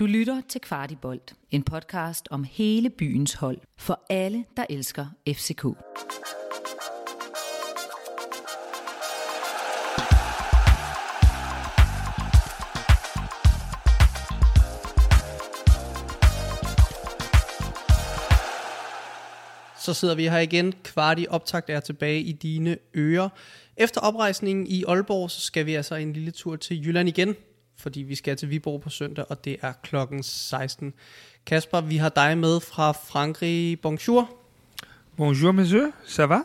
Du lytter til Kvartibolt, en podcast om hele byens hold for alle, der elsker FCK. Så sidder vi her igen. Kvarti optakt er tilbage i dine ører. Efter oprejsningen i Aalborg, så skal vi altså en lille tur til Jylland igen, fordi vi skal til Viborg på søndag, og det er klokken 16. Kasper, vi har dig med fra Frankrig. Bonjour. Bonjour, monsieur. Ça va?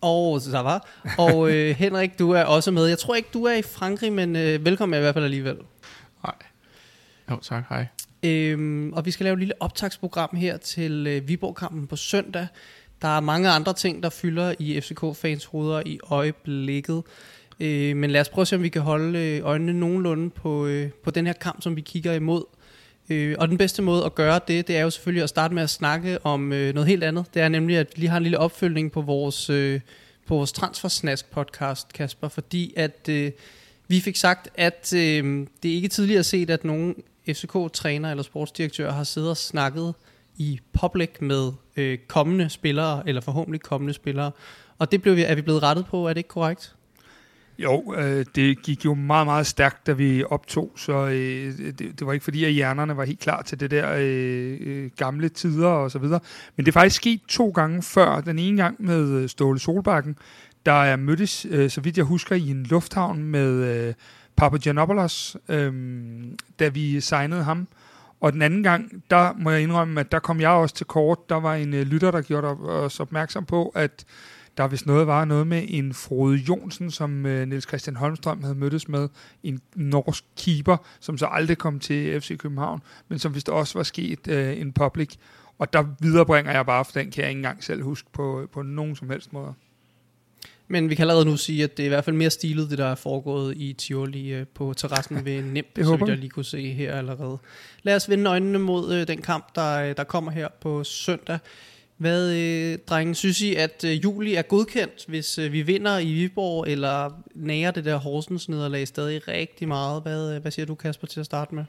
Og så var. Og øh, Henrik, du er også med. Jeg tror ikke, du er i Frankrig, men øh, velkommen i hvert fald alligevel. Nej. Jo, tak. Hej. Øhm, og vi skal lave et lille optagsprogram her til øh, Viborg-kampen på søndag. Der er mange andre ting, der fylder i FCK-fans hoveder i øjeblikket. Øh, men lad os prøve at se, om vi kan holde øh, øjnene nogenlunde på, øh, på den her kamp, som vi kigger imod. Øh, og den bedste måde at gøre det, det er jo selvfølgelig at starte med at snakke om øh, noget helt andet. Det er nemlig, at vi lige har en lille opfølgning på vores, øh, på vores Transfersnask podcast, Kasper, fordi at øh, vi fik sagt, at øh, det er ikke tidligere set, at nogen FCK-træner eller sportsdirektør har siddet og snakket i public med øh, kommende spillere, eller forhåbentlig kommende spillere. Og det blev vi, er vi blevet rettet på, er det ikke korrekt? Jo, øh, det gik jo meget, meget stærkt, da vi optog, så øh, det, det var ikke fordi, at hjernerne var helt klar til det der øh, øh, gamle tider og så videre. Men det er faktisk sket to gange før. Den ene gang med øh, Ståle Solbakken, der er mødtes, øh, så vidt jeg husker, i en lufthavn med øh, Papagiannopoulos, øh, da vi signede ham. Og den anden gang, der må jeg indrømme, at der kom jeg også til kort. Der var en øh, lytter, der gjorde os opmærksom på, at der hvis noget var noget med en Frode Jonsen, som øh, Niels Christian Holmstrøm havde mødtes med, en norsk keeper, som så aldrig kom til FC København, men som vist også var sket øh, en public. Og der viderebringer jeg bare, for den kan jeg ikke engang selv huske på, på nogen som helst måde. Men vi kan allerede nu sige, at det er i hvert fald mere stilet, det der er foregået i Tivoli øh, på terrassen ved Nem, Det så jeg lige kunne se her allerede. Lad os vende øjnene mod øh, den kamp, der, øh, der kommer her på søndag. Hvad, øh, drenge, synes I, at øh, juli er godkendt, hvis øh, vi vinder i Viborg, eller nærer det der Horsens nederlag stadig rigtig meget? Hvad, øh, hvad siger du, Kasper, til at starte med?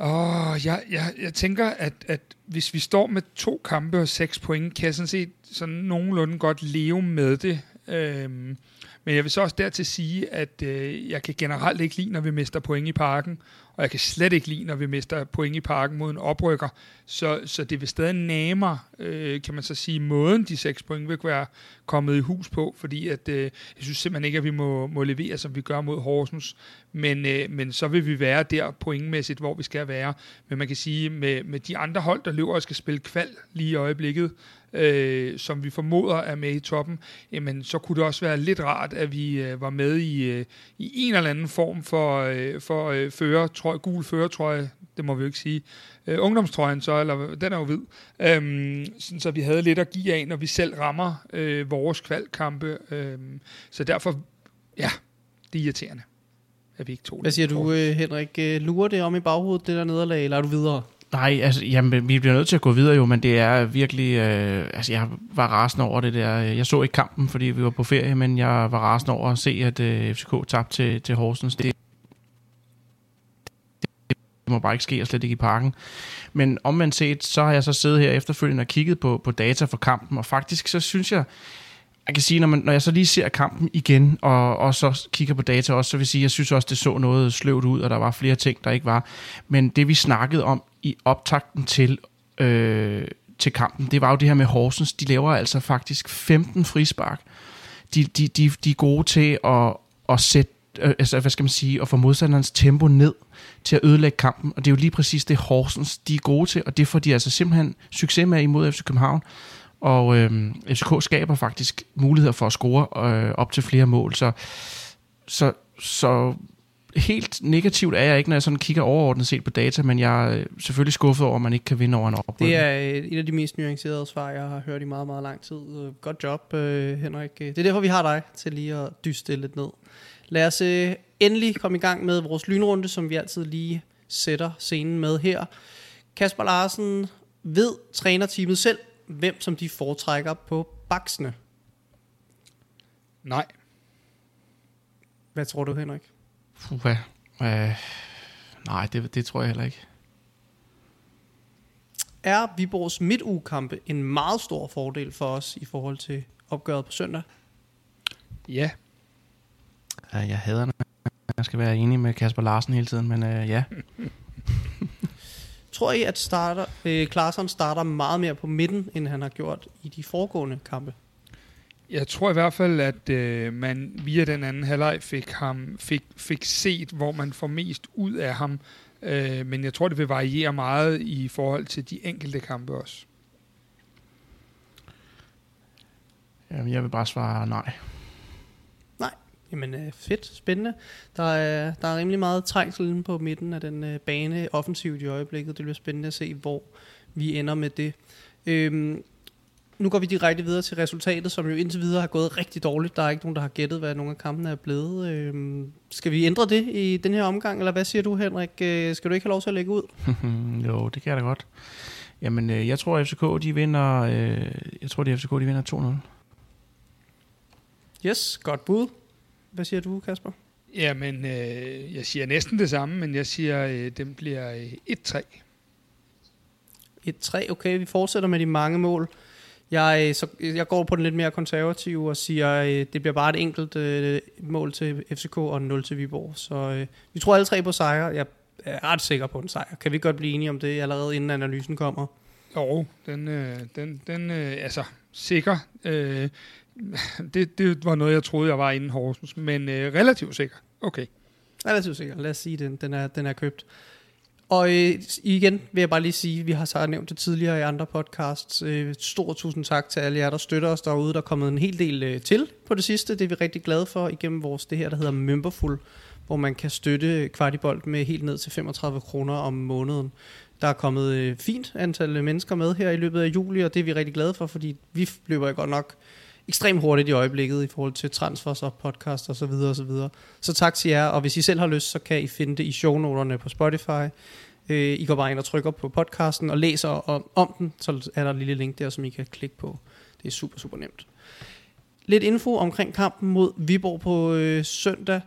Åh, jeg, jeg, jeg tænker, at, at hvis vi står med to kampe og seks point, kan jeg sådan set sådan nogenlunde godt leve med det. Øhm, men jeg vil så også dertil sige, at øh, jeg kan generelt ikke lide, når vi mister point i parken, og jeg kan slet ikke lide, når vi mister point i parken mod en oprykker. Så, så det vil stadig nærmere, øh, kan man så sige, måden de seks point vil være kommet i hus på, fordi at, øh, jeg synes simpelthen ikke, at vi må, må levere, som vi gør mod Horsens. Men, øh, men så vil vi være der pointmæssigt, hvor vi skal være. Men man kan sige, med, med de andre hold, der løber og skal spille kval lige i øjeblikket, øh, som vi formoder er med i toppen, jamen så kunne det også være lidt rart, at vi øh, var med i, øh, i en eller anden form for, øh, for øh, føretrøje, gul føretrøje, det må vi jo ikke sige, øh, ungdomstrøjen så, eller den er jo hvid, øhm, sådan, så vi havde lidt at give af, når vi selv rammer øh, vores kvalkampe. Øhm, så derfor, ja, det er irriterende, at vi ikke tog Hvad det. siger du, øh, Henrik? Øh, Lurer det om i baghovedet, det der nederlag, eller er du videre? Nej, altså, jamen, vi bliver nødt til at gå videre jo, men det er virkelig, øh, altså, jeg var rasende over det der. Jeg så ikke kampen, fordi vi var på ferie, men jeg var rasende over at se, at øh, FCK tabte til, til Horsens. Det, det må bare ikke ske, og slet ikke i parken. Men omvendt set, så har jeg så siddet her efterfølgende og kigget på, på data for kampen, og faktisk så synes jeg, jeg kan sige, når, man, når jeg så lige ser kampen igen, og, og så kigger på data også, så vil jeg sige, jeg synes også, det så noget sløvt ud, og der var flere ting, der ikke var. Men det vi snakkede om i optakten til, øh, til kampen, det var jo det her med Horsens. De laver altså faktisk 15 frispark. De, de, de, de er gode til at, at sætte Øh, altså, hvad skal man sige, at få modstanderens tempo ned til at ødelægge kampen, og det er jo lige præcis det Horsens, de er gode til, og det får de altså simpelthen succes med imod FC København. Og øh, FCK skaber faktisk muligheder for at score øh, op til flere mål. Så, så, så helt negativt er jeg ikke, når jeg sådan kigger overordnet set på data, men jeg er øh, selvfølgelig skuffet over, at man ikke kan vinde over en oprykker. Det er øh, et af de mest nuancerede svar, jeg har hørt i meget, meget lang tid. Godt job, Henrik. Det er derfor, vi har dig til lige at dyste lidt ned. Lad os øh, endelig komme i gang med vores lynrunde, som vi altid lige sætter scenen med her. Kasper Larsen ved trænerteamet selv, hvem som de foretrækker på baksene. Nej. Hvad tror du, Henrik? Puha. Øh, Nej, det, det tror jeg heller ikke. Er Viborgs midtugekampe en meget stor fordel for os i forhold til opgøret på søndag? Ja, jeg hader, når jeg skal være enig med Kasper Larsen hele tiden, men øh, ja. Tror I, at starter, øh, Klaarsson starter meget mere på midten, end han har gjort i de foregående kampe? Jeg tror i hvert fald, at øh, man via den anden halvleg fik, ham, fik, fik set, hvor man får mest ud af ham. Øh, men jeg tror, det vil variere meget i forhold til de enkelte kampe også. Jamen, jeg vil bare svare nej. Jamen øh, fedt, spændende. Der er, der er rimelig meget trængsel på midten af den øh, bane offensivt i øjeblikket. Det bliver spændende at se, hvor vi ender med det. Øhm, nu går vi direkte videre til resultatet, som jo indtil videre har gået rigtig dårligt. Der er ikke nogen, der har gættet, hvad nogle af kampene er blevet. Øhm, skal vi ændre det i den her omgang, eller hvad siger du, Henrik? Øh, skal du ikke have lov til at lægge ud? jo, det kan jeg da godt. Jamen, øh, jeg tror, at FCK, de vinder, øh, jeg tror, at FCK, de vinder 2-0. Yes, godt bud. Hvad siger du, Kasper? Jamen, øh, jeg siger næsten det samme, men jeg siger, øh, den bliver øh, 1-3. 1-3, okay. Vi fortsætter med de mange mål. Jeg, øh, så, jeg går på den lidt mere konservative og siger, øh, det bliver bare et enkelt øh, mål til FCK og 0 til Viborg. Så øh, vi tror alle tre på sejr. Jeg er ret sikker på en sejr. Kan vi godt blive enige om det allerede inden analysen kommer? Jo, den, øh, den, den øh, altså sikker. Øh, det, det var noget, jeg troede, jeg var inden Horsens, men øh, relativt sikker. Okay. Relativt sikker. Lad os sige, den, den, er, den er købt. Og øh, igen vil jeg bare lige sige, vi har så nævnt det tidligere i andre podcasts. Øh, stor tusind tak til alle jer, der støtter os derude. Der er kommet en hel del øh, til på det sidste. Det er vi rigtig glade for igennem vores det her, der hedder Memberful, hvor man kan støtte Kvartibolt med helt ned til 35 kroner om måneden. Der er kommet øh, fint antal mennesker med her i løbet af juli, og det er vi rigtig glade for, fordi vi løber godt nok ekstremt hurtigt i øjeblikket i forhold til transfers og podcast og så videre og så videre. Så tak til jer, og hvis I selv har lyst, så kan I finde det i shownoterne på Spotify. Øh, I går bare ind og trykker på podcasten og læser om, om den, så er der et lille link der, som I kan klikke på. Det er super, super nemt. Lidt info omkring kampen mod Viborg på øh, søndag.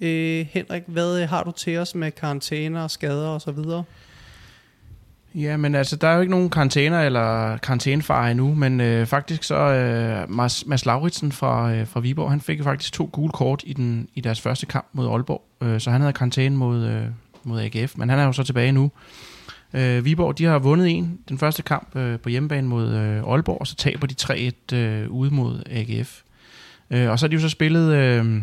Øh, Henrik, hvad øh, har du til os med karantæner, skader og så videre? Ja, men altså, der er jo ikke nogen karantæner eller karantænefare endnu, men øh, faktisk så øh, Mads, Mads Lauritsen fra, øh, fra Viborg, han fik jo faktisk to gule kort i, den, i deres første kamp mod Aalborg, øh, så han havde karantæne mod, øh, mod AGF, men han er jo så tilbage nu. Øh, Viborg, de har vundet en, den første kamp øh, på hjemmebane mod øh, Aalborg, og så taber de 3-1 øh, ude mod AGF. Øh, og så har de jo så spillet... Øh,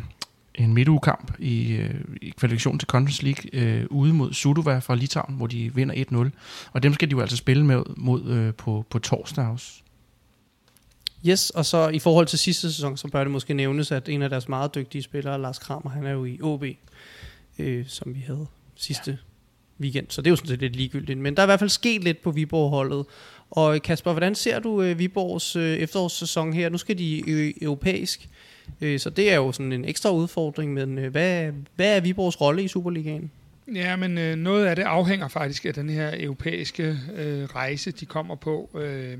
en midtugekamp i, øh, i kvalifikationen til Conference League øh, ude mod Sudova fra Litauen, hvor de vinder 1-0. Og dem skal de jo altså spille med mod øh, på, på torsdag også. Yes, og så i forhold til sidste sæson, så bør det måske nævnes, at en af deres meget dygtige spillere, Lars Kramer, han er jo i OB, øh, som vi havde sidste ja weekend. Så det er jo sådan set lidt ligegyldigt. Men der er i hvert fald sket lidt på Viborg-holdet. Og Kasper, hvordan ser du øh, Viborgs øh, efterårssæson her? Nu skal de europæisk. Øh, så det er jo sådan en ekstra udfordring, men øh, hvad, hvad er Viborgs rolle i Superligaen? Ja, men øh, noget af det afhænger faktisk af den her europæiske øh, rejse, de kommer på. Øh,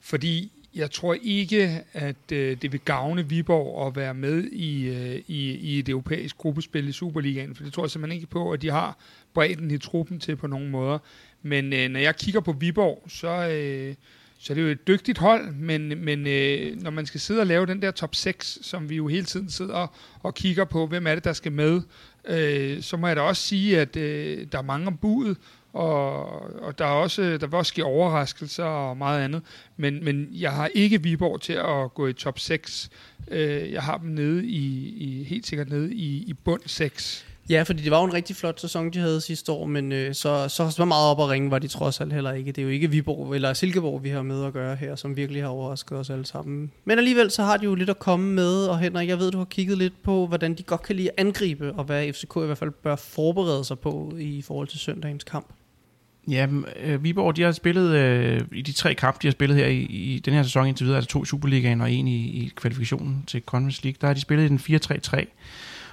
fordi jeg tror ikke, at øh, det vil gavne Viborg at være med i, øh, i, i et europæisk gruppespil i Superligaen, for det tror jeg simpelthen ikke på, at de har bredden i truppen til på nogen måder. Men øh, når jeg kigger på Viborg, så, øh, så det er jo et dygtigt hold, men, men øh, når man skal sidde og lave den der top 6, som vi jo hele tiden sidder og kigger på, hvem er det, der skal med, øh, så må jeg da også sige, at øh, der er mange om budet, og, og der, er også, der vil også ske overraskelser og meget andet, men, men jeg har ikke Viborg til at gå i top 6. Øh, jeg har dem nede i, i helt sikkert nede i, i bund 6. Ja, fordi det var jo en rigtig flot sæson, de havde sidste år, men øh, så, så, så meget op at ringe var de trods alt heller ikke. Det er jo ikke Viborg eller Silkeborg, vi har med at gøre her, som virkelig har overrasket os alle sammen. Men alligevel så har de jo lidt at komme med, og Henrik, jeg ved, du har kigget lidt på, hvordan de godt kan lide at angribe, og hvad FCK i hvert fald bør forberede sig på i forhold til søndagens kamp. Ja, øh, Viborg, de har spillet øh, i de tre kampe, de har spillet her i, i den her sæson indtil videre, altså to i Superligaen og en i, i kvalifikationen til Conference League, der har de spillet i den 4-3-3.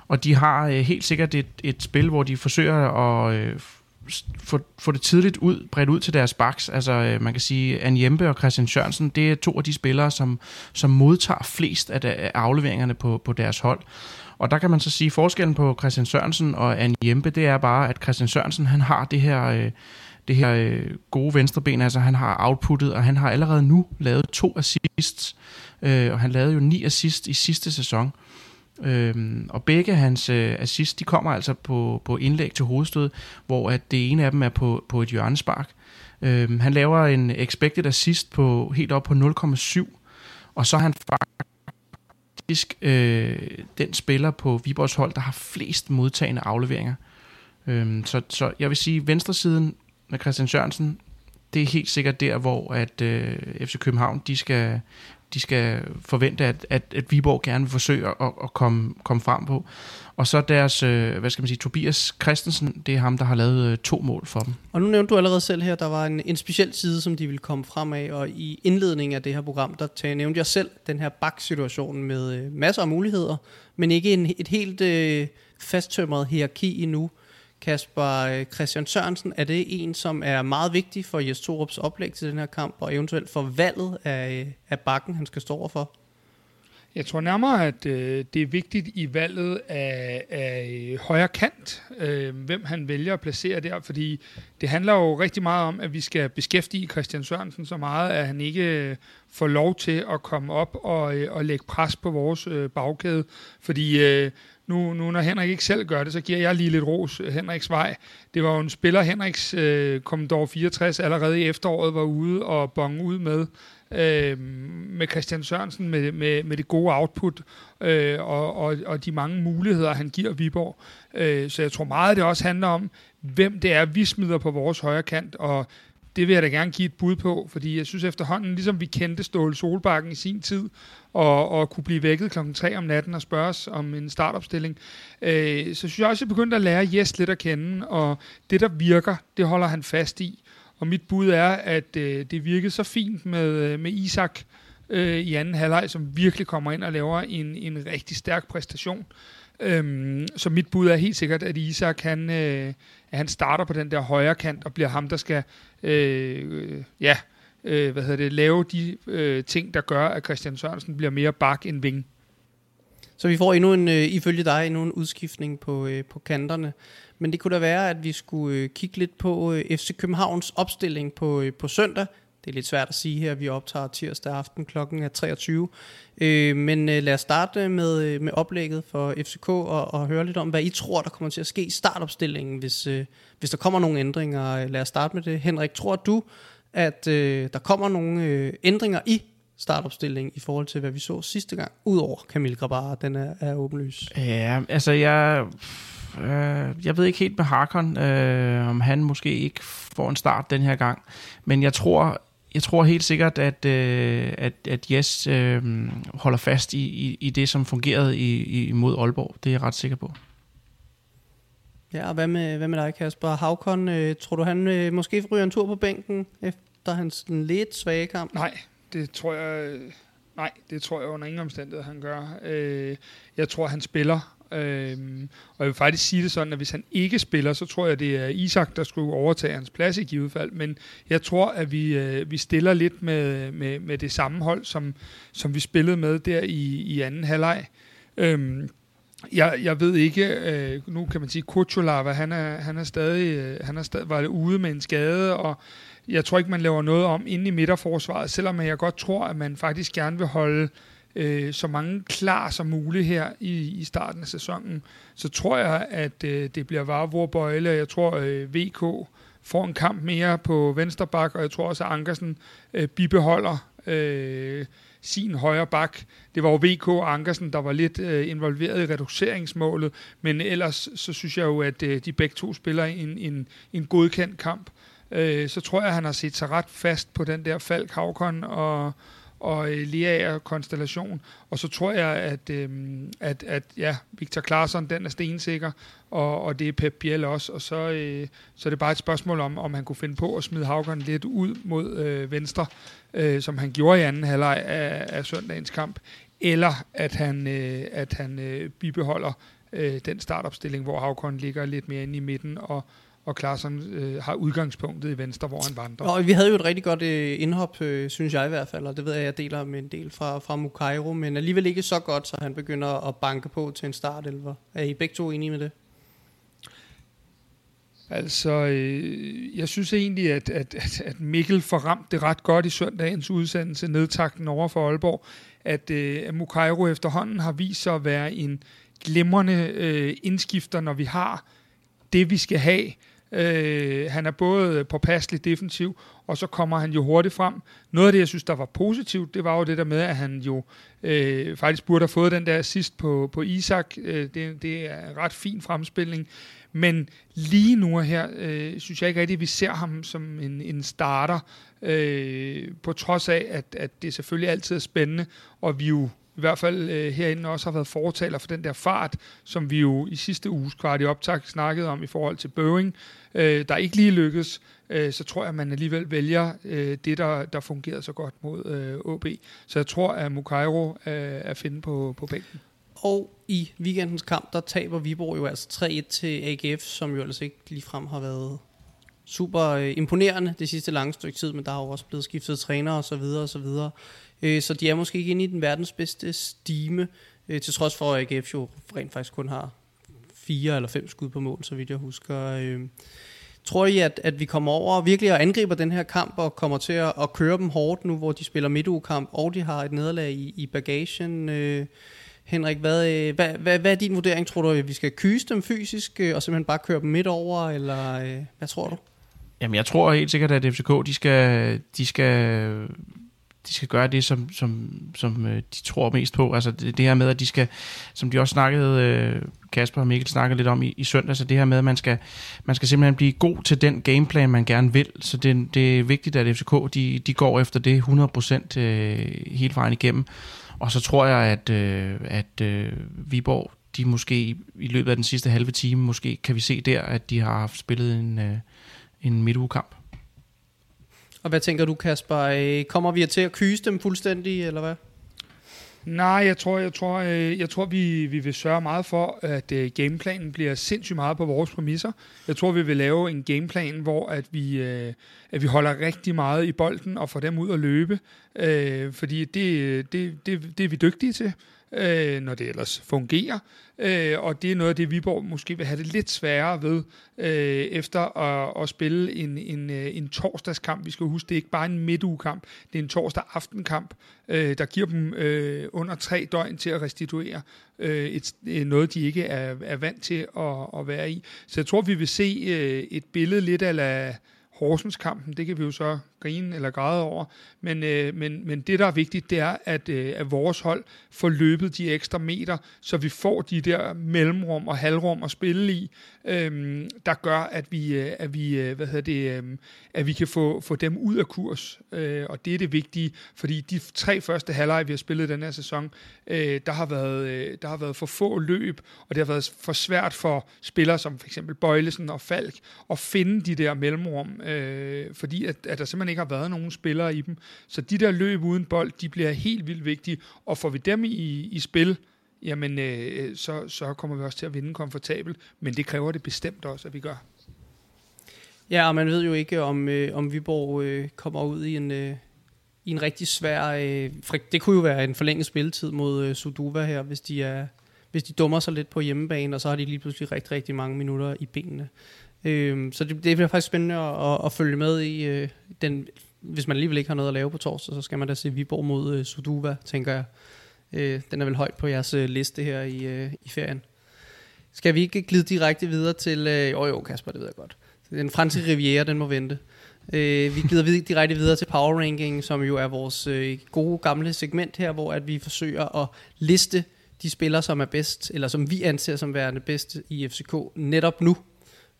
Og de har øh, helt sikkert et, et spil, hvor de forsøger at, øh, få, få det tidligt ud, bredt ud til deres backs. Altså, øh, man kan sige, Anne Jempe og Christian Sørensen, det er to af de spillere, som, som modtager flest af, af afleveringerne på, på deres hold. Og der kan man så sige, forskellen på Christian Sørensen og Anne Jempe, det er bare, at Christian Sørensen, han har det her... Øh, det her øh, gode venstreben, altså han har outputtet, og han har allerede nu lavet to assists, øh, og han lavede jo ni assists i sidste sæson. Øhm, og begge hans øh, assist, de kommer altså på, på indlæg til hovedstød, hvor at det ene af dem er på, på et hjørnespark. Øhm, han laver en expected assist på helt op på 0,7, og så er han faktisk øh, den spiller på Viborgs hold, der har flest modtagende afleveringer. Øhm, så, så jeg vil sige, venstresiden med Christian Sørensen, det er helt sikkert der, hvor at øh, FC København, de skal, de skal forvente, at, at, at Viborg gerne vil forsøge at, at komme, komme frem på. Og så deres, øh, hvad skal man sige, Tobias Christensen, det er ham, der har lavet øh, to mål for dem. Og nu nævnte du allerede selv her, der var en, en speciel side, som de ville komme frem af, og i indledningen af det her program, der tager, nævnte jeg selv den her baksituation med øh, masser af muligheder, men ikke en, et helt øh, fasttømret hierarki endnu. Kasper øh, Christian Sørensen, er det en, som er meget vigtig for Jes Torups oplæg til den her kamp, og eventuelt for valget af, øh, af bakken, han skal stå overfor? Jeg tror nærmere, at øh, det er vigtigt i valget af, af højre kant, øh, hvem han vælger at placere der, fordi det handler jo rigtig meget om, at vi skal beskæftige Christian Sørensen så meget, at han ikke øh, får lov til at komme op og, øh, og lægge pres på vores øh, bagkæde, fordi øh, nu, nu når Henrik ikke selv gør det, så giver jeg lige lidt ros Henriks vej. Det var jo en spiller, Henriks øh, Commodore 64 allerede i efteråret var ude og bonge ud med, øh, med Christian Sørensen, med, med, med det gode output øh, og, og, og de mange muligheder, han giver Viborg. Øh, så jeg tror meget, det også handler om, hvem det er, vi smider på vores højre kant, og det vil jeg da gerne give et bud på, fordi jeg synes efterhånden, ligesom vi kendte Ståle Solbakken i sin tid, og, og kunne blive vækket klokken 3 om natten og spørges om en startopstilling, øh, så synes jeg også, at jeg begyndte at lære Jes lidt at kende, og det, der virker, det holder han fast i. Og mit bud er, at øh, det virkede så fint med, øh, med Isak øh, i anden halvleg, som virkelig kommer ind og laver en, en rigtig stærk præstation. Øhm, så mit bud er helt sikkert, at Isak han, øh, at han starter på den der højre kant og bliver ham, der skal øh, ja, øh, hvad hedder det, lave de øh, ting, der gør, at Christian Sørensen bliver mere bak end ving. Så vi får endnu en, øh, ifølge dig, endnu en udskiftning på, øh, på kanterne. Men det kunne da være, at vi skulle øh, kigge lidt på øh, FC Københavns opstilling på, øh, på søndag. Det er lidt svært at sige her, vi optager tirsdag aften klokken er 23. Øh, men øh, lad os starte med, øh, med oplægget for FCK og, og høre lidt om, hvad I tror, der kommer til at ske i startopstillingen, hvis, øh, hvis der kommer nogle ændringer. Lad os starte med det. Henrik, tror du, at øh, der kommer nogle øh, ændringer i startopstillingen i forhold til, hvad vi så sidste gang, udover Camille Grabara, den er, er åbenlys? Ja, altså jeg... Øh, jeg ved ikke helt med Harkon, øh, om han måske ikke får en start den her gang. Men jeg tror, jeg tror helt sikkert, at, øh, at, at Jes øh, holder fast i, i, i det, som fungerede i, i, mod Aalborg. Det er jeg ret sikker på. Ja, og hvad med, hvad med dig, Kasper? Havkon, øh, tror du, han øh, måske ryger en tur på bænken efter hans lidt svage kamp? Nej, det tror jeg... Nej, det tror jeg under ingen omstændighed, han gør. Øh, jeg tror, han spiller Øh, og jeg vil faktisk sige det sådan, at hvis han ikke spiller, så tror jeg, det er Isak, der skulle overtage hans plads i givet fald. Men jeg tror, at vi, øh, vi stiller lidt med, med, med det samme hold, som, som vi spillede med der i, i anden halvleg. Øh, jeg, jeg ved ikke, øh, nu kan man sige, Kuchulava, han er, han er stadig, øh, han er stadig var ude med en skade, og jeg tror ikke, man laver noget om inde i midterforsvaret, selvom jeg godt tror, at man faktisk gerne vil holde øh, så mange klar som muligt her i, i starten af sæsonen, så tror jeg, at øh, det bliver Varvor Bøjle, og jeg tror, øh, VK får en kamp mere på venstre bak, og jeg tror også, at Ankersen øh, bibeholder øh, sin højre bak. Det var jo VK og Ankersen, der var lidt øh, involveret i reduceringsmålet, men ellers så synes jeg jo, at øh, de begge to spiller en, en, en godkendt kamp. Øh, så tror jeg, at han har set sig ret fast på den der Falk Havkon og, og øh, Leaer konstellation. Og så tror jeg, at, øh, at, at ja, Victor Claesson, den er stensikker, og, og det er Pep Biel også. Og så, øh, så er det bare et spørgsmål om, om han kunne finde på at smide Havkon lidt ud mod øh, venstre, øh, som han gjorde i anden halvleg af, af søndagens kamp, eller at han, øh, at han øh, bibeholder øh, den startopstilling, hvor Havkon ligger lidt mere inde i midten og, og Klaarsson øh, har udgangspunktet i venstre, hvor han vandrer. Og vi havde jo et rigtig godt øh, indhop, øh, synes jeg i hvert fald, og det ved jeg, jeg deler med en del fra, fra Mukairo, men alligevel ikke så godt, så han begynder at banke på til en start, eller Er I begge to enige med det? Altså, øh, jeg synes egentlig, at, at, at, at Mikkel forramte det ret godt i søndagens udsendelse, nedtakten over for Aalborg, at, øh, Mukairo efterhånden har vist sig at være en glimrende øh, indskifter, når vi har det, vi skal have. Øh, han er både påpasselig defensiv, og så kommer han jo hurtigt frem. Noget af det, jeg synes, der var positivt, det var jo det der med, at han jo øh, faktisk burde have fået den der sidst på, på Isak. Øh, det, det er en ret fin fremspilning. Men lige nu her, øh, synes jeg ikke rigtigt, at vi ser ham som en, en starter, øh, på trods af, at, at det selvfølgelig altid er spændende, og vi jo i hvert fald øh, herinde også har været fortaler for den der fart, som vi jo i sidste uges kvart i optag snakkede om i forhold til Boeing, øh, der ikke lige lykkes, øh, så tror jeg, at man alligevel vælger øh, det, der, der fungerede så godt mod øh, OB. Så jeg tror, at Mukairo øh, er at finde på, på bænken. Og i weekendens kamp, der taber Viborg jo altså 3-1 til AGF, som jo altså ikke ligefrem har været super øh, imponerende det sidste lange stykke tid, men der har jo også blevet skiftet træner og så videre og så videre. Øh, så de er måske ikke inde i den verdens bedste stime, øh, til trods for at AGF jo rent faktisk kun har fire eller fem skud på mål, så vidt jeg husker. Øh, tror I, at, at vi kommer over og virkelig og angriber den her kamp og kommer til at, at køre dem hårdt nu, hvor de spiller midtugekamp, og de har et nederlag i, i bagagen? Øh, Henrik, hvad, øh, hvad, hvad, hvad er din vurdering? Tror du, at vi skal kyse dem fysisk øh, og simpelthen bare køre dem midt over, eller øh, hvad tror du? Jamen, jeg tror helt sikkert, at FCK, de skal, de skal, de skal gøre det, som, som, som øh, de tror mest på. Altså det, det her med, at de skal, som de også snakkede, øh, Kasper og Mikkel snakkede lidt om i, i søndag, så det her med, at man skal, man skal simpelthen blive god til den gameplan, man gerne vil. Så det, det er vigtigt, at FCK, de, de går efter det 100% øh, hele vejen igennem. Og så tror jeg, at, øh, at øh, Viborg, de måske i løbet af den sidste halve time, måske kan vi se der, at de har haft spillet en, øh, en midtugekamp. Og hvad tænker du, Kasper? Øh, kommer vi til at kyse dem fuldstændig, eller hvad? Nej, jeg tror, jeg tror, øh, jeg tror vi, vi vil sørge meget for, at øh, gameplanen bliver sindssygt meget på vores præmisser. Jeg tror, vi vil lave en gameplan, hvor at vi, at vi holder rigtig meget i bolden og får dem ud at løbe, fordi det, det, det, det er vi dygtige til øh, når det ellers fungerer. Øh, og det er noget af det, Viborg måske vil have det lidt sværere ved, øh, efter at, at spille en, en, øh, en torsdagskamp. Vi skal huske, det er ikke bare en midtugekamp, det er en torsdag aftenkamp, øh, der giver dem øh, under tre døgn til at restituere øh, et, øh, noget, de ikke er, er vant til at, at være i. Så jeg tror, vi vil se øh, et billede lidt af Horsens-kampen, det kan vi jo så grine eller græde over, men, øh, men, men det, der er vigtigt, det er, at, øh, at vores hold får løbet de ekstra meter, så vi får de der mellemrum og halvrum at spille i, øh, der gør, at vi, øh, at vi, øh, hvad hedder det, øh, at vi kan få, få dem ud af kurs, øh, og det er det vigtige, fordi de tre første halvleg, vi har spillet den her sæson, øh, der, har været, øh, der har været for få løb, og det har været for svært for spillere som for eksempel Bøjlesen og Falk at finde de der mellemrum, øh, fordi at, at der simpelthen ikke har været nogen spillere i dem. Så de der løb uden bold, de bliver helt vildt vigtige, og får vi dem i, i spil, jamen øh, så, så kommer vi også til at vinde komfortabelt, men det kræver det bestemt også, at vi gør. Ja, og man ved jo ikke, om, øh, om Viborg øh, kommer ud i en, øh, i en rigtig svær... Øh, det kunne jo være en forlænget spilletid mod øh, Suduva her, hvis de, er, hvis de dummer sig lidt på hjemmebane, og så har de lige pludselig rigtig, rigtig mange minutter i benene. Øh, så det, det bliver faktisk spændende at, at, at følge med i øh, den... Hvis man alligevel ikke har noget at lave på torsdag, så skal man da se Viborg mod øh, Suduva, tænker jeg. Øh, den er vel højt på jeres øh, liste her i, øh, i ferien. Skal vi ikke glide direkte videre til... Øh, jo jo, Kasper, det ved jeg godt. Den franske riviera, den må vente. Øh, vi glider direkte videre til Power Ranking, som jo er vores øh, gode gamle segment her, hvor at vi forsøger at liste de spillere, som er bedst, eller som vi anser som værende bedst i FCK netop nu.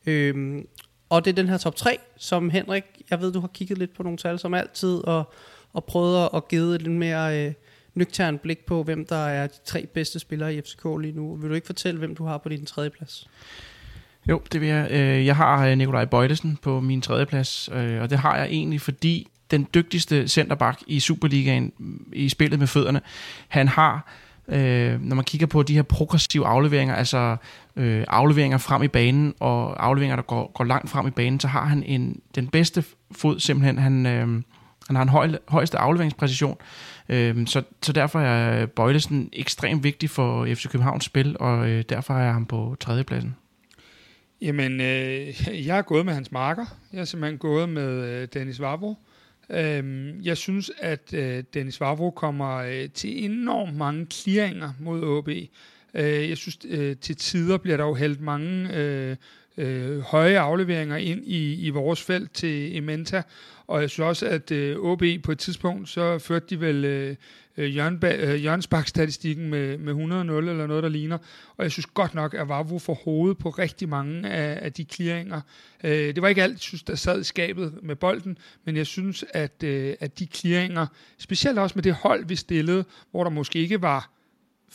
Øhm, og det er den her top 3, som Henrik, jeg ved, du har kigget lidt på nogle tal som altid, og, og prøvet at give et lidt mere øh, nøgtern blik på, hvem der er de tre bedste spillere i FCK lige nu. Vil du ikke fortælle, hvem du har på din tredje plads? Jo, det vil jeg. Øh, jeg har øh, Nikolaj Bøjlesen på min tredje plads, øh, og det har jeg egentlig, fordi den dygtigste centerback i Superligaen i spillet med fødderne, han har øh, når man kigger på de her progressive afleveringer, altså øh, afleveringer frem i banen, og afleveringer, der går, går langt frem i banen, så har han en, den bedste fod simpelthen. Han, øh, han har en høj, højeste afleveringspræcision, øh, så, så derfor er Bøjlesen ekstremt vigtig for FC Københavns spil, og øh, derfor er han på tredjepladsen. Jamen, øh, jeg er gået med hans marker. Jeg er simpelthen gået med øh, Dennis Vavro. Øhm, jeg synes, at øh, Dennis Vavro kommer øh, til enormt mange clearinger mod AB. Øh, jeg synes, øh, til tider bliver der jo hældt mange øh, øh, høje afleveringer ind i, i vores felt til Ementa, og jeg synes også, at øh, OB på et tidspunkt, så førte de vel øh, øh, øh, Jørgensbak-statistikken med, med 100-0 eller noget, der ligner. Og jeg synes godt nok, at Vavro får hovedet på rigtig mange af, af de clearinger. Øh, det var ikke alt, synes, der sad i skabet med bolden, men jeg synes, at, øh, at de clearinger, specielt også med det hold, vi stillede, hvor der måske ikke var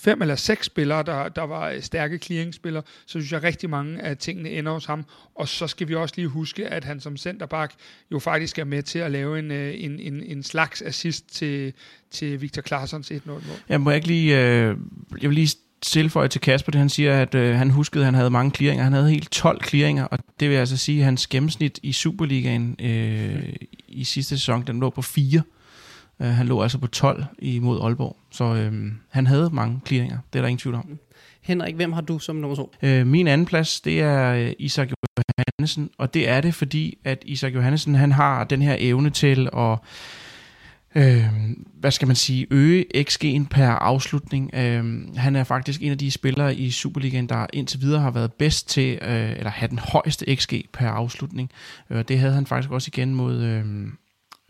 fem eller seks spillere, der, der var øh, stærke clearingspillere, så synes jeg rigtig mange af tingene ender hos ham. Og så skal vi også lige huske, at han som centerback jo faktisk er med til at lave en, øh, en, en, en slags assist til, til Victor Claessons 1-0-mål. Jeg må ikke lige, øh, jeg vil lige tilføje til Kasper, det han siger, at øh, han huskede, at han havde mange clearinger. Han havde helt 12 clearinger, og det vil altså sige, at hans gennemsnit i Superligaen øh, i sidste sæson, den lå på 4. Uh, han lå altså på 12 imod Aalborg, så øh, han havde mange clearinger. Det er der ingen tvivl om. Henrik, hvem har du som nummer to? Øh, min anden plads, det er øh, Isak Johannesen, og det er det, fordi at Isak Johannesen, han har den her evne til at øh, hvad skal man sige, øge XG'en per afslutning. Øh, han er faktisk en af de spillere i Superligaen, der indtil videre har været bedst til, øh, eller have den højeste XG per afslutning. Øh, det havde han faktisk også igen mod, øh,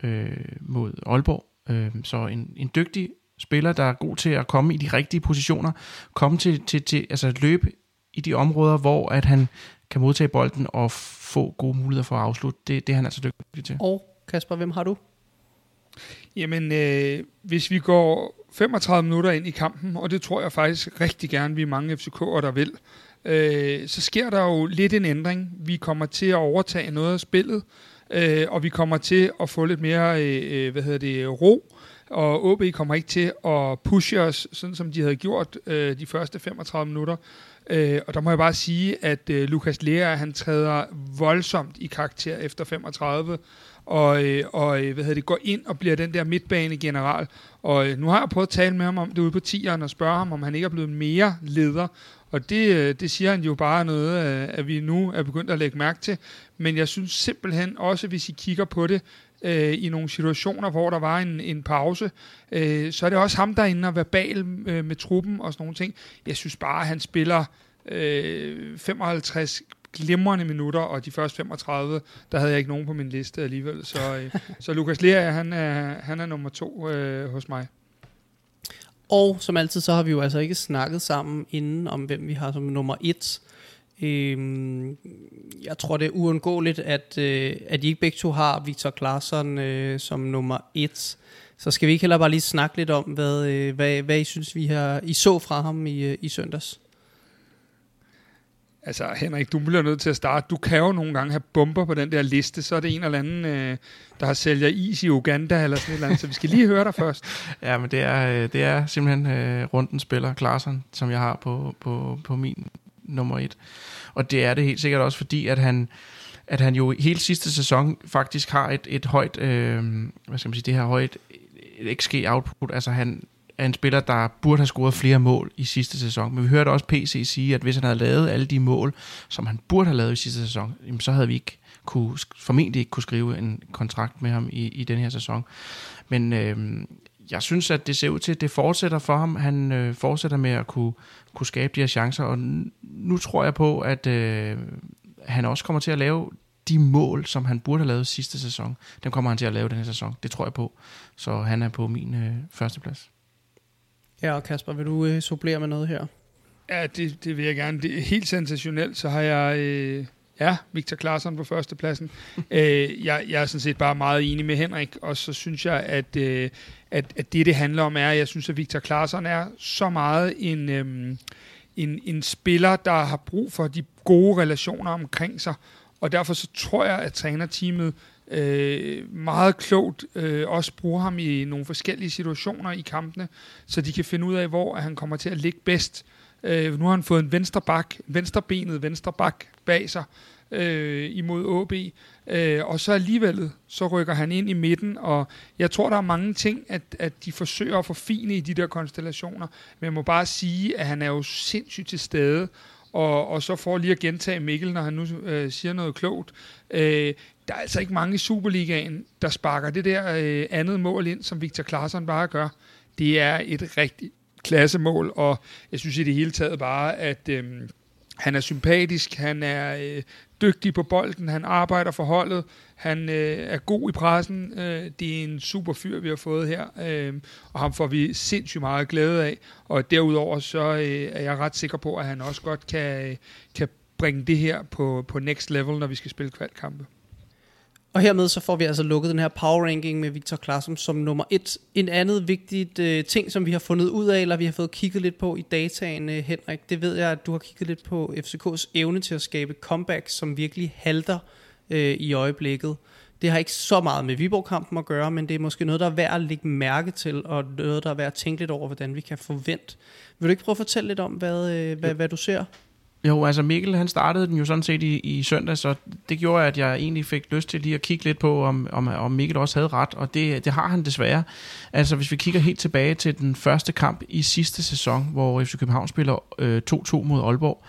øh, mod Aalborg. Øh, så en, en dygtig spiller, der er god til at komme i de rigtige positioner, komme til, til, til altså løbe i de områder, hvor at han kan modtage bolden og få gode muligheder for at afslutte. Det, det er han altså dygtig til. Og Kasper, hvem har du? Jamen, øh, hvis vi går 35 minutter ind i kampen, og det tror jeg faktisk rigtig gerne, vi er mange FCK'er, der vil, øh, så sker der jo lidt en ændring. Vi kommer til at overtage noget af spillet, øh, og vi kommer til at få lidt mere, øh, øh hvad hedder det, ro, og OB kommer ikke til at pushe os, sådan som de havde gjort øh, de første 35 minutter. Øh, og der må jeg bare sige, at øh, Lukas Lea, han træder voldsomt i karakter efter 35, og, øh, og øh, hvad hedder det, går ind og bliver den der midtbane general. Og øh, nu har jeg prøvet at tale med ham om det ude på tieren og spørge ham, om han ikke er blevet mere leder. Og det, øh, det siger han jo bare noget, øh, at vi nu er begyndt at lægge mærke til. Men jeg synes simpelthen også, hvis I kigger på det, øh, i nogle situationer, hvor der var en, en pause, øh, så er det også ham, der er inde og verbal øh, med truppen og sådan nogle ting. Jeg synes bare, at han spiller øh, 55 glimrende minutter, og de første 35, der havde jeg ikke nogen på min liste alligevel. Så, øh, så Lukas Lea, han er, han er nummer to øh, hos mig. Og som altid, så har vi jo altså ikke snakket sammen inden om, hvem vi har som nummer et. Øhm, jeg tror, det er uundgåeligt, at, øh, at I ikke begge to har Victor Claesson øh, som nummer et. Så skal vi ikke heller bare lige snakke lidt om, hvad, øh, hvad, hvad I synes, vi har, I så fra ham i, øh, i søndags? Altså Henrik, du bliver nødt til at starte. Du kan jo nogle gange have bomber på den der liste, så er det en eller anden, øh, der har sælger is i Uganda eller sådan et eller andet, så vi skal lige høre dig først. Ja, men det er, øh, det er simpelthen øh, runden spiller, Klaarsson, som jeg har på, på, på min nummer et. Og det er det helt sikkert også, fordi at han, at han jo hele sidste sæson faktisk har et, et højt, øh, hvad skal man sige, det her højt øh, XG output. Altså han, er en spiller, der burde have scoret flere mål i sidste sæson. Men vi hørte også PC sige, at hvis han havde lavet alle de mål, som han burde have lavet i sidste sæson, så havde vi ikke kunne, formentlig ikke kunne skrive en kontrakt med ham i, i den her sæson. Men øh, jeg synes, at det ser ud til, at det fortsætter for ham. Han øh, fortsætter med at kunne, kunne skabe de her chancer, og nu tror jeg på, at øh, han også kommer til at lave de mål, som han burde have lavet sidste sæson. Dem kommer han til at lave den her sæson. Det tror jeg på. Så han er på min øh, førsteplads. Ja, og Kasper, vil du øh, supplere med noget her? Ja, det, det vil jeg gerne. Det er helt sensationelt, så har jeg... Øh, ja, Victor Claesson på førstepladsen. øh, jeg, jeg er sådan set bare meget enig med Henrik, og så synes jeg, at, øh, at, at det, det handler om, er, at jeg synes, at Victor Claesson er så meget en, øhm, en, en spiller, der har brug for de gode relationer omkring sig, og derfor så tror jeg, at trænerteamet øh, meget klogt øh, også bruger ham i nogle forskellige situationer i kampene, så de kan finde ud af, hvor han kommer til at ligge bedst. Øh, nu har han fået en venstre bak, venstrebenet venstre bak bag sig øh, imod OB, øh, og så alligevel så rykker han ind i midten, og jeg tror, der er mange ting, at, at de forsøger at forfine i de der konstellationer, men jeg må bare sige, at han er jo sindssygt til stede, og, og så får lige at gentage Mikkel, når han nu øh, siger noget klogt. Øh, der er altså ikke mange i Superligaen, der sparker det der øh, andet mål ind, som Victor Claesson bare gør. Det er et rigtigt klassemål, og jeg synes i det hele taget bare, at øh, han er sympatisk, han er øh, dygtig på bolden, han arbejder for holdet, han øh, er god i pressen, øh, det er en super fyr, vi har fået her, øh, og ham får vi sindssygt meget glæde af, og derudover så øh, er jeg ret sikker på, at han også godt kan, øh, kan bringe det her på, på next level, når vi skal spille kvalkampe. Og hermed så får vi altså lukket den her power ranking med Victor Klarsum som nummer et. En andet vigtigt øh, ting, som vi har fundet ud af, eller vi har fået kigget lidt på i dataen, øh, Henrik, det ved jeg, at du har kigget lidt på FCK's evne til at skabe comeback, som virkelig halter øh, i øjeblikket. Det har ikke så meget med Viborg-kampen at gøre, men det er måske noget, der er værd at lægge mærke til, og noget, der er værd at tænke lidt over, hvordan vi kan forvente. Vil du ikke prøve at fortælle lidt om, hvad, øh, hvad, hvad du ser? Jo, altså Mikkel han startede den jo sådan set i, i søndag, så det gjorde, at jeg egentlig fik lyst til lige at kigge lidt på, om, om, om Mikkel også havde ret, og det, det har han desværre. Altså hvis vi kigger helt tilbage til den første kamp i sidste sæson, hvor FC København spiller øh, 2-2 mod Aalborg,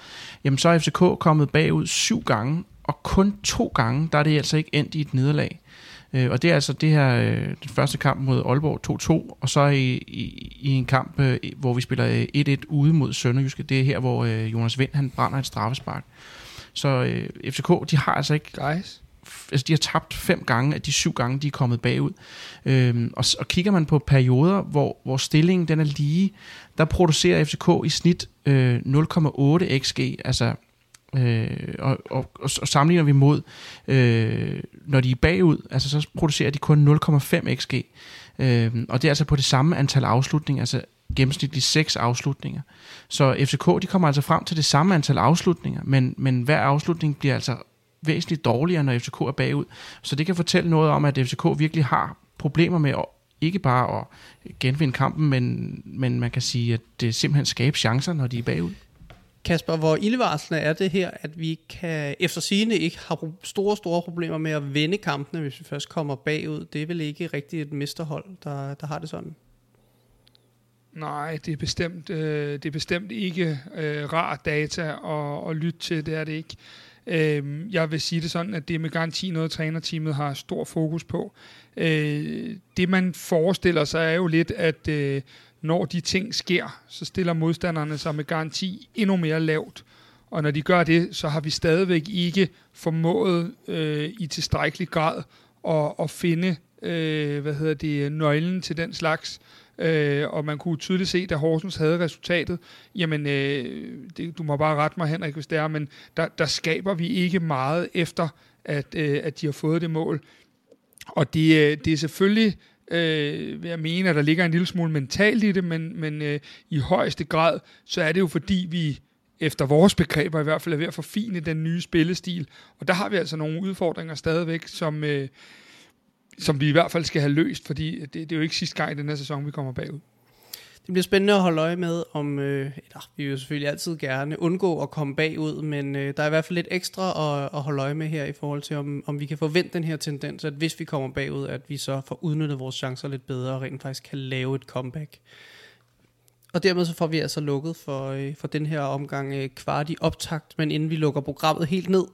jamen så er FCK kommet bagud syv gange, og kun to gange, der er det altså ikke endt i et nederlag. Øh, og det er altså det her, øh, den første kamp mod Aalborg 2-2, og så i, i, i en kamp, øh, hvor vi spiller 1-1 ude mod Sønderjyske. Det er her, hvor Jonas Vind han brænder et straffespark. Så øh, FCK, de har altså ikke... Guys. Altså, de har tabt fem gange af de syv gange, de er kommet bagud. Øhm, og, og kigger man på perioder, hvor, hvor stillingen den er lige, der producerer FCK i snit øh, 0,8 xg, altså Øh, og, og, og, og sammenligner vi mod, øh, når de er bagud, altså så producerer de kun 0,5 xg. Øh, og det er altså på det samme antal afslutninger, altså gennemsnitligt seks afslutninger. Så FCK de kommer altså frem til det samme antal afslutninger, men, men hver afslutning bliver altså væsentligt dårligere, når FCK er bagud. Så det kan fortælle noget om, at FCK virkelig har problemer med at ikke bare at genvinde kampen, men, men man kan sige, at det simpelthen skaber chancer, når de er bagud. Kasper, hvor ildevarslende er det her, at vi kan efter sigende ikke har store, store problemer med at vinde kampene, hvis vi først kommer bagud. Det er vel ikke rigtig et mesterhold, der, der har det sådan? Nej, det er bestemt, øh, det er bestemt ikke øh, rar data at, at lytte til, det er det ikke. Øh, jeg vil sige det sådan, at det er med garanti noget, trænerteamet har stor fokus på. Øh, det man forestiller sig er jo lidt, at øh, når de ting sker, så stiller modstanderne sig med garanti endnu mere lavt. Og når de gør det, så har vi stadigvæk ikke formået øh, i tilstrækkelig grad at, at finde øh, hvad hedder det, nøglen til den slags. Øh, og man kunne tydeligt se, da Horsens havde resultatet, jamen, øh, det, du må bare rette mig, Henrik, hvis det er, men der, der skaber vi ikke meget efter, at, øh, at de har fået det mål. Og det, øh, det er selvfølgelig øh, jeg mener, der ligger en lille smule mentalt i det, men, men øh, i højeste grad, så er det jo fordi, vi efter vores begreber i hvert fald er ved at forfine den nye spillestil. Og der har vi altså nogle udfordringer stadigvæk, som, øh, som vi i hvert fald skal have løst, fordi det, det er jo ikke sidste gang i den her sæson, vi kommer bagud. Det bliver spændende at holde øje med, om øh, eller, vi vil selvfølgelig altid gerne undgå at komme bagud, men øh, der er i hvert fald lidt ekstra at, at holde øje med her i forhold til, om, om vi kan forvente den her tendens, at hvis vi kommer bagud, at vi så får udnyttet vores chancer lidt bedre og rent faktisk kan lave et comeback. Og dermed så får vi altså lukket for, øh, for den her omgang øh, kvart i optakt, men inden vi lukker programmet helt ned,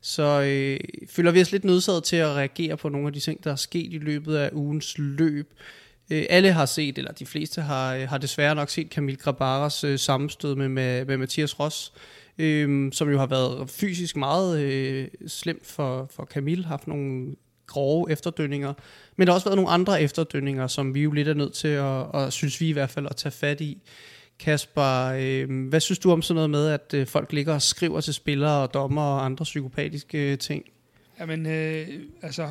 så øh, føler vi os lidt nødsaget til at reagere på nogle af de ting, der er sket i løbet af ugens løb. Øh, alle har set, eller de fleste har, øh, har desværre nok set Camille Grabaras øh, sammenstød med, med, med Mathias Ross, øh, som jo har været fysisk meget øh, slemt for, for Camille, haft nogle grove efterdønninger, men der har også været nogle andre efterdønninger, som vi jo lidt er nødt til at, og synes vi i hvert fald, at tage fat i. Kasper, øh, hvad synes du om sådan noget med, at øh, folk ligger og skriver til spillere og dommer og andre psykopatiske øh, ting? Jamen, øh, altså,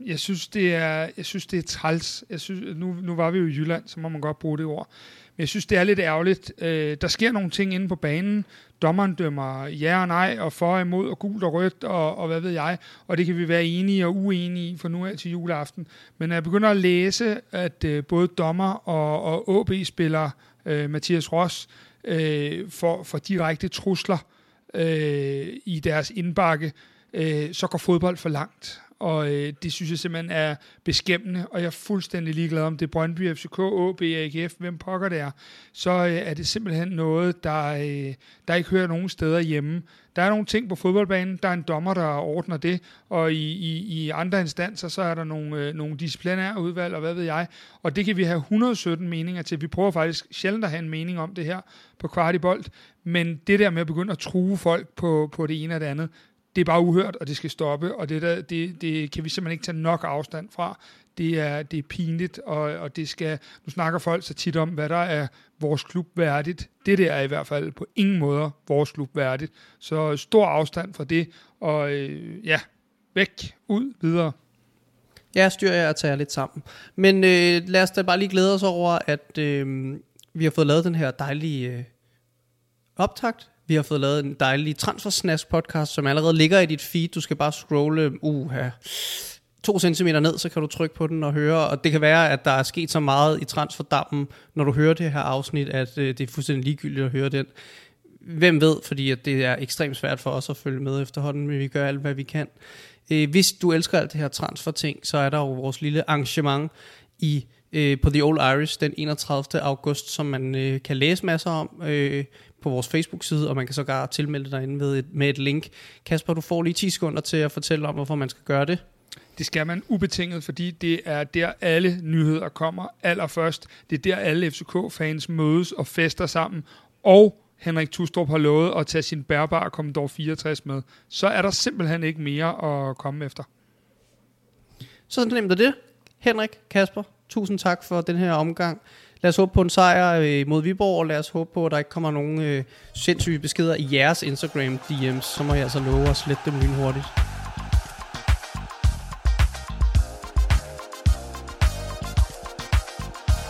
jeg synes, det er, jeg synes, det er træls. Jeg synes, nu, nu var vi jo i Jylland, så må man godt bruge det ord. Men jeg synes, det er lidt ærgerligt. Øh, der sker nogle ting inde på banen. Dommeren dømmer ja og nej, og for og imod, og gult og rødt, og, og hvad ved jeg. Og det kan vi være enige og uenige i for nu af til juleaften. Men når jeg begynder at læse, at øh, både dommer og, og OB-spiller øh, Mathias Ross øh, får, får direkte trusler øh, i deres indbakke, øh, Øh, så går fodbold for langt og øh, det synes jeg simpelthen er beskæmmende, og jeg er fuldstændig ligeglad om det er Brøndby, FCK, AB, AGF, hvem pokker det er, så øh, er det simpelthen noget, der, øh, der ikke hører nogen steder hjemme. Der er nogle ting på fodboldbanen, der er en dommer, der ordner det, og i, i, i andre instanser, så er der nogle, øh, nogle disciplinære udvalg, og hvad ved jeg, og det kan vi have 117 meninger til. Vi prøver faktisk sjældent at have en mening om det her på kvartibolt, men det der med at begynde at true folk på, på det ene og det andet, det er bare uhørt, og det skal stoppe, og det, der, det, det kan vi simpelthen ikke tage nok afstand fra. Det er, det er pinligt, og, og det skal, nu snakker folk så tit om, hvad der er vores klub værdigt. Det der er i hvert fald på ingen måde vores klub værdigt. Så stor afstand fra det, og øh, ja, væk, ud, videre. Ja, styrer jeg at tage lidt sammen. Men øh, lad os da bare lige glæde os over, at øh, vi har fået lavet den her dejlige øh, optakt vi har fået lavet en dejlig Transfersnask podcast, som allerede ligger i dit feed. Du skal bare scrolle uh, to centimeter ned, så kan du trykke på den og høre. Og det kan være, at der er sket så meget i transferdammen, når du hører det her afsnit, at øh, det er fuldstændig ligegyldigt at høre den. Hvem ved, fordi at det er ekstremt svært for os at følge med efterhånden, men vi gør alt, hvad vi kan. Øh, hvis du elsker alt det her transfer-ting, så er der jo vores lille arrangement i øh, på The Old Irish den 31. august, som man øh, kan læse masser om øh, på vores Facebook-side, og man kan sågar tilmelde dig inde med et, med et link. Kasper, du får lige 10 sekunder til at fortælle om, hvorfor man skal gøre det. Det skal man ubetinget, fordi det er der alle nyheder kommer allerførst. Det er der alle FCK-fans mødes og fester sammen. Og Henrik Tustrup har lovet at tage sin bærbare Commodore 64 med. Så er der simpelthen ikke mere at komme efter. Så nemt er det. Henrik, Kasper, tusind tak for den her omgang. Lad os håbe på en sejr øh, mod Viborg, og lad os håbe på, at der ikke kommer nogen øh, sindssyge beskeder i jeres Instagram DM's. Så må jeg altså love at slette dem lynhurtigt.